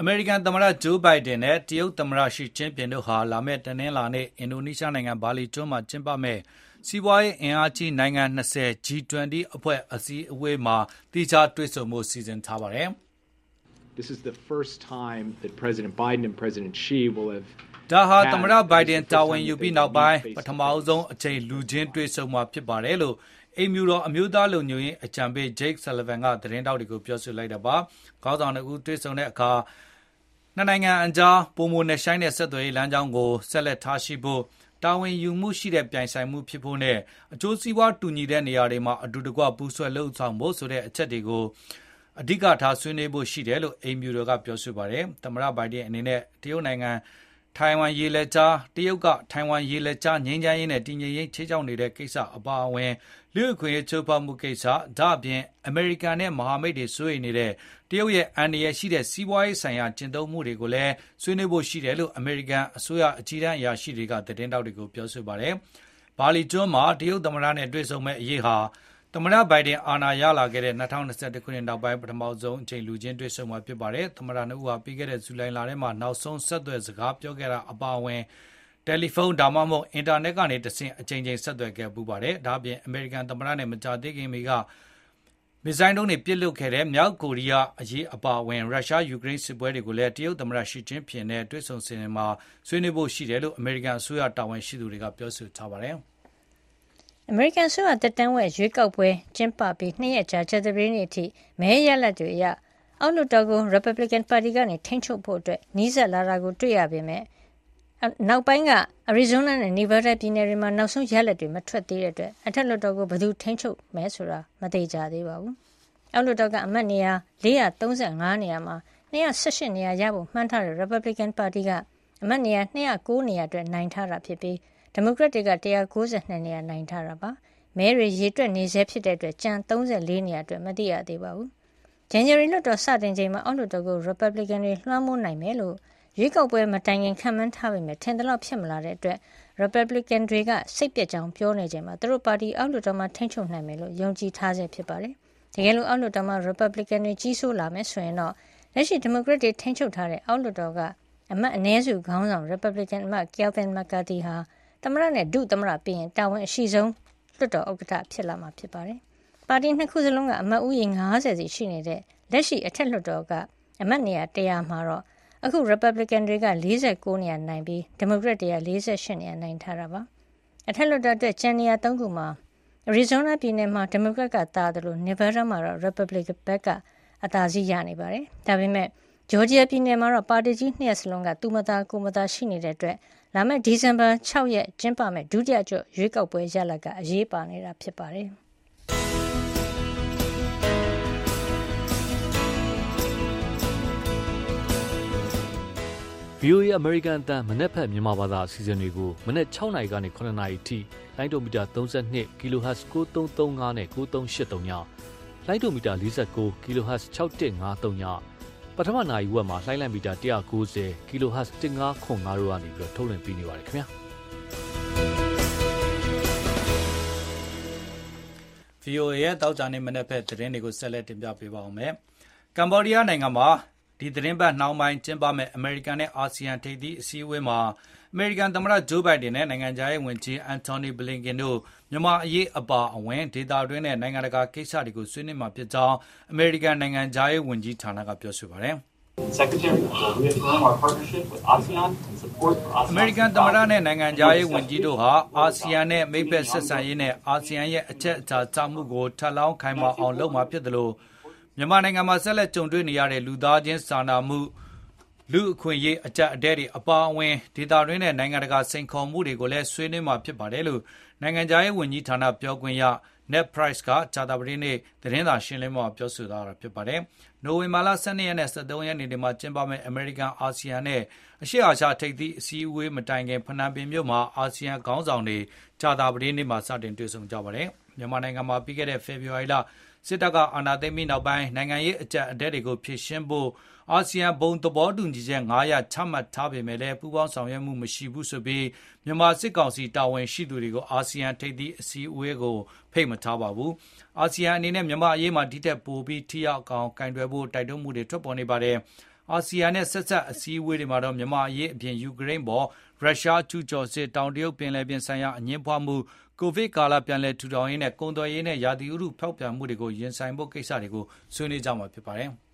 အမေရိကန်သမ္မတဂျိုးဘိုင်ဒန်နဲ့ တရုတ်သမ္မတရှီကျင်းပင်တို့ဟာ လာမယ့်တနင်္လာနေ့ အင်ဒိုနီးရှားနိုင်ငံ ဘာလီကျွန်းမှာကျင်းပမယ့် စီးပွားရေးအင်အားကြီးနိုင်ငံ20 G20 အဖွဲ့အစည်းအဝေးမှာ သီးခြားတွေ့ဆုံဖို့ စီစဉ်ထားပါတယ်။ This is the first time that President Biden and President Xi will have ဒါဟာ သမ္မတဘိုင်ဒန်တာဝန်ယူပြီးနောက်ပိုင်း ပထမဆုံးအကြိမ် လူချင်းတွေ့ဆုံမှာဖြစ်ပါတယ်လို့ အိမ်မြူတော်အမျိုးသားလုံခြုံရေးအကြံပေး Jake Sullivan ကသတင်းတောက်တွေကိုပြောဆိုလိုက်တာပါ။ခေါင်းဆောင်တို့တွေ့ဆုံတဲ့အခါနှစ်နိုင်ငံအကြားပုံမနဲ့ဆိုင်တဲ့ဆက်သွယ်ရေးလမ်းကြောင်းကိုဆက်လက်ထားရှိဖို့တာဝန်ယူမှုရှိတဲ့ပြိုင်ဆိုင်မှုဖြစ်ဖို့နဲ့အကျိုးစီးပွားတူညီတဲ့နေရာတွေမှာအတူတကွပူးဆွဲလှုပ်ဆောင်ဖို့ဆိုတဲ့အချက်တွေကိုအဓိကထားဆွေးနွေးဖို့ရှိတယ်လို့အိမ်မြူတော်ကပြောဆိုပါတယ်။သမ္မတဘိုင်ဒန်အနေနဲ့တရုတ်နိုင်ငံ ထိုင်ဝမ်ရေလက်ကြားတရုတ်ကထိုင်ဝမ်ရေလက်ကြားငြိမ်းချမ်းရေးနဲ့တည်ငြိမ်ရေးချေးကြောင်းနေတဲ့ကိစ္စအပါအဝင်လူ့အခွင့်အရေးချိုးဖောက်မှုကိစ္စဒါအပြင်အမေရိကန်နဲ့မဟာမိတ်တွေစိုးရိမ်နေတဲ့တရုတ်ရဲ့အန္တရာယ်ရှိတဲ့စီးပွားရေးဆိုင်ရာကျင့်သုံးမှုတွေကိုလည်းဆွေးနွေးဖို့ရှိတယ်လို့အမေရိကန်အစိုးရအကြီးတန်းအရာရှိတွေကသတင်းတောက်တွေကိုပြောဆိုပါတယ်။ဘာလီကျွန်းမှာတရုတ်သမ္မတနဲ့တွေ့ဆုံမဲ့အရေးဟာ သမ္မတဘိုင်ဒန်အာဏာရလာခဲ့တဲ့2021ခုနှစ်နောက်ပိုင်း ပထမဆုံးအချိန်လူချင်းတွေ့ဆုံမှာ ဖြစ်ပါတယ်။သမ္မတနှစ်ဦးဟာ ပြီးခဲ့တဲ့ ဇူလိုင်လထဲမှာ နောက်ဆုံး ဆက်သွယ်စကားပြောခဲ့တာ အပါအဝင် တယ်လီဖုန်း ဒါမှမဟုတ် အင်တာနက်ကနေတဆင့်အချိန်ချင်းဆက်သွယ်ခဲ့ပူပါတယ်။ဒါ့အပြင် အမေရိကန်သမ္မတနဲ့ မကြာသေးခင်မီက မစ်ဇိုင်းဒုံးတွေ ပစ်လွတ်ခဲ့တဲ့ မြောက်ကိုရီးယားအရေး အပါအဝင် ရုရှားယူကရိန်း စစ်ပွဲတွေကိုလည်း တရုတ်သမ္မတရှီကျင်းဖျင်နဲ့ တွေ့ဆုံစဉ်မှာ ဆွေးနွေးဖို့ရှိတယ်လို့ အမေရိကန်အစိုးရ တာဝန်ရှိသူတွေက ပြောဆိုထားပါတယ်။ အမေရိကန်ဆိုရတက်တန်းဝဲရွေးကောက်ပွဲကျင်းပပြီးနှစ်ရက်ကြာချက်သပင်းနေ့အထိမဲရလတ်တွေအရအောက်လွှတ်တော်ကို Republican Party ကနေထိန်းချုပ်ဖို့အတွက်နှီးဆက်လာတာကိုတွေ့ရပေမဲ့နောက်ပိုင်းက Arizona နဲ့ Nevada ပြည်နယ်တွေမှာနောက်ဆုံးရလဒ်တွေမထွက်သေးတဲ့အတွက်အထက်လွှတ်တော်ကိုဘယ်သူထိန်းချုပ်မယ်ဆိုတာမသေချာသေးပါဘူး။အောက်လွှတ်တော်ကအမတ်နေရာ435နေရာမှာ218နေရာရဖို့မှန်းထားတဲ့ Republican Party ကအမတ်နေရာ209နေရာအတွက်နိုင်ထားတာဖြစ်ပြီး ဒီမိုကရက်တွေက192နေရာနိုင်ထားတာပါ။မဲတွေရေတွက်နေဆဲဖြစ်တဲ့အတွက်ကြံ34နေရာအတွက်မသိရသေးပါဘူး။ January လွှတ်တော်စတင်ချိန်မှာအောက်လွှတ်တော်ကို Republican တွေလွှမ်းမိုးနိုင်မယ်လို့ရွေးကောက်ပွဲမတိုင်ခင်ခန့်မှန်းထားပေမဲ့ထင်သလောက်ဖြစ်မလာတဲ့အတွက် Republican တွေကစိတ်ပျက်ကြောင်းပြောနေချိန်မှာသူတို့ပါတီအောက်လွှတ်တော်မှာထိန်းချုပ်နိုင်မယ်လို့ယုံကြည်ထားဆဲဖြစ်ပါတယ်။တကယ်လို့အောက်လွှတ်တော်မှာ Republican တွေကြီးစိုးလာမယ်ဆိုရင်တော့လက်ရှိ Democrat တွေထိန်းချုပ်ထားတဲ့အောက်လွှတ်တော်ကအမတ်အနည်းစုခေါင်းဆောင် Republican အမတ် Kevin McCarthy ဟာ သမ္မတနဲ့ဒုသမ္မတပြီးရင်တာဝန်အရှိဆုံးလွှတ်တော်ဥက္ကဋ္ဌဖြစ်လာမှာဖြစ်ပါတယ်။ပါတီနှစ်ခုစလုံးကအမတ်ဦးရေ90စီရှိနေတဲ့လက်ရှိအထက်လွှတ်တော်ကအမတ်နေရာ100မှာတော့အခု Republican တွေက49နေရာနိုင်ပြီး Democrat တွေက48နေရာနိုင်ထားတာပါ။အထက်လွှတ်တော်အတွက်ကျန်နေရာ3ခုမှာ Arizona ပြည်နယ်မှာ Democrat ကတာတယ်လို့ Nevada မှာတော့ Republican ဘက်ကအသာစီးရနေပါတယ်။ဒါပေမဲ့ဂျော်ဂျီယာပြည်နယ်မှာတော့ပါတီကြီးနှစ်ရပ်စလုံးကသူမသားကိုမသားရှိနေတဲ့အတွက် လာမယ့်ဒီဇင်ဘာ6ရက်ကျင်းပမယ့်ဒုတိယကျော့ရွေးကောက်ပွဲရလဒ်ကအရေးပါနေတာဖြစ်ပါတယ်။ VOA American အတန်းမနေ့ဖက်မြန်မာဘာသာအစီအစဉ်တွေကိုမနေ့6နာရီကနေ9နာရီထိလိုင်းဒိုမီတာ32 kHz 9335နဲ့9383ညလိုင်းဒိုမီတာ49 kHz 6153ည ပထမနာရီဝက်မှာလိုင်းလံမီတာ190 kHz 1505တို့ကနေပြီးတော့ထုတ်လွှင့်ပေးနေပါတယ်ခင်ဗျာ VOA ရဲ့တောက်ကြနေမနေ့ဖက်သတင်းတွေကိုဆက်လက်တင်ပြပေးပါအောင်မယ်ကမ္ဘောဒီးယားနိုင်ငံမှာဒီသတင်းပတ်နှောင်းပိုင်းကျင်းပမဲ့အမေရိကန်နဲ့အာဆီယံထိပ်သီးအစည်းအဝေးမှာအ မေရိကန်သမ္မတဂျိုးဘိုင်ဒန်နဲ့နိုင်ငံခြားရေးဝန်ကြီးအန်တိုနီဘလင်ကင်တို့မြန်မာအရေးအပါအဝင်ဒေသတွင်းနဲ့နိုင်ငံတကာကိစ္စတွေကိုဆွေးနွေးမှာဖြစ်ကြောင်းအမေရိကန်နိုင်ငံခြားရေးဝန်ကြီးဌာနကပြောဆိုပါတယ်။ Secretary will reaffirm our partnership with ASEAN and support for အမေရိကန်သမ္မတနဲ့နိုင်ငံခြားရေးဝန်ကြီးတို့ဟာအာဆီယံနဲ့မိတ်ဖက်ဆက်ဆံရေးနဲ့အာဆီယံရဲ့အချက်အချာချမှုကိုထပ်လောင်းခိုင်မာအောင်လုပ်မှာဖြစ်တယ်လို့မြန်မာနိုင်ငံမှာဆက်လက်ကြုံတွေ့နေရတဲ့လူသားချင်းစာနာမှု လူအခွင့်အရေးအကြက်အတဲတွေအပါအဝင်ဒေသတွင်းနဲ့နိုင်ငံတကာစိန်ခေါ်မှုတွေကိုလည်းဆွေးနွေးမှာဖြစ်ပါတယ်လို့နိုင်ငံခြားရေးဝန်ကြီးဌာနပြောခွင့်ရ Ned Price ကဂျာတာပတိနေ့သတင်းစာရှင်းလင်းပွဲမှာပြောဆိုသွားတာဖြစ်ပါတယ်။နိုဝင်ဘာလ12ရက်နဲ့13ရက်နေ့တွေမှာကျင်းပမယ့်အမေရိကန်အာဆီယံနဲ့အရှေ့အာရှထိပ်သီးအစည်းအဝေးမတိုင်ခင်ဖနန်ပင်မြို့မှာအာဆီယံခေါင်းဆောင်တွေဂျာတာပတိနေ့မှာစတင်တွေ့ဆုံကြပါတယ်။ မြန်မာနိုင်ငံမှာပြီးခဲ့တဲ့ဖေဖော်ဝါရီလစစ်တပ်ကအာဏာသိမ်းပြီးနောက်ပိုင်းနိုင်ငံရေးအကြပ်အတည်းတွေကိုဖြေရှင်းဖို့အာဆီယံဘုံသဘောတူညီချက်900ချမှတ်ထားပေမဲ့လည်းပူးပေါင်းဆောင်ရွက်မှုမရှိဘူးဆိုပြီးမြန်မာစစ်ကောင်စီတာဝန်ရှိသူတွေကိုအာဆီယံထိပ်သီးအစည်းအဝေးကိုဖိတ်မထားပါဘူး။အာဆီယံအနေနဲ့မြန်မာအရေးမှာဒီထက်ပိုပြီးထိရောက်အောင်ကင်တွယ်ဖို့တိုက်တွန်းမှုတွေထွက်ပေါ်နေပါတယ်။အာဆီယံနဲ့ဆက်ဆက်အစည်းအဝေးတွေမှာတော့မြန်မာအရေးအပြင်ယူကရိန်းပေါ် ရုရှားကျူးကျော်စစ်တောင်တရုတ်ပင်လယ်ပြင်ဆိုင်ရာအငင်းပွားမှုကိုဗစ်ကာလပြန်လည်ထူထောင်ရေးနဲ့ကုန်သွယ်ရေးနဲ့ရာသီဥတုဖောက်ပြန်မှုတွေကိုရင်ဆိုင်ဖို့ကိစ္စတွေကိုဆွေးနွေးကြမှာဖြစ်ပါတယ်။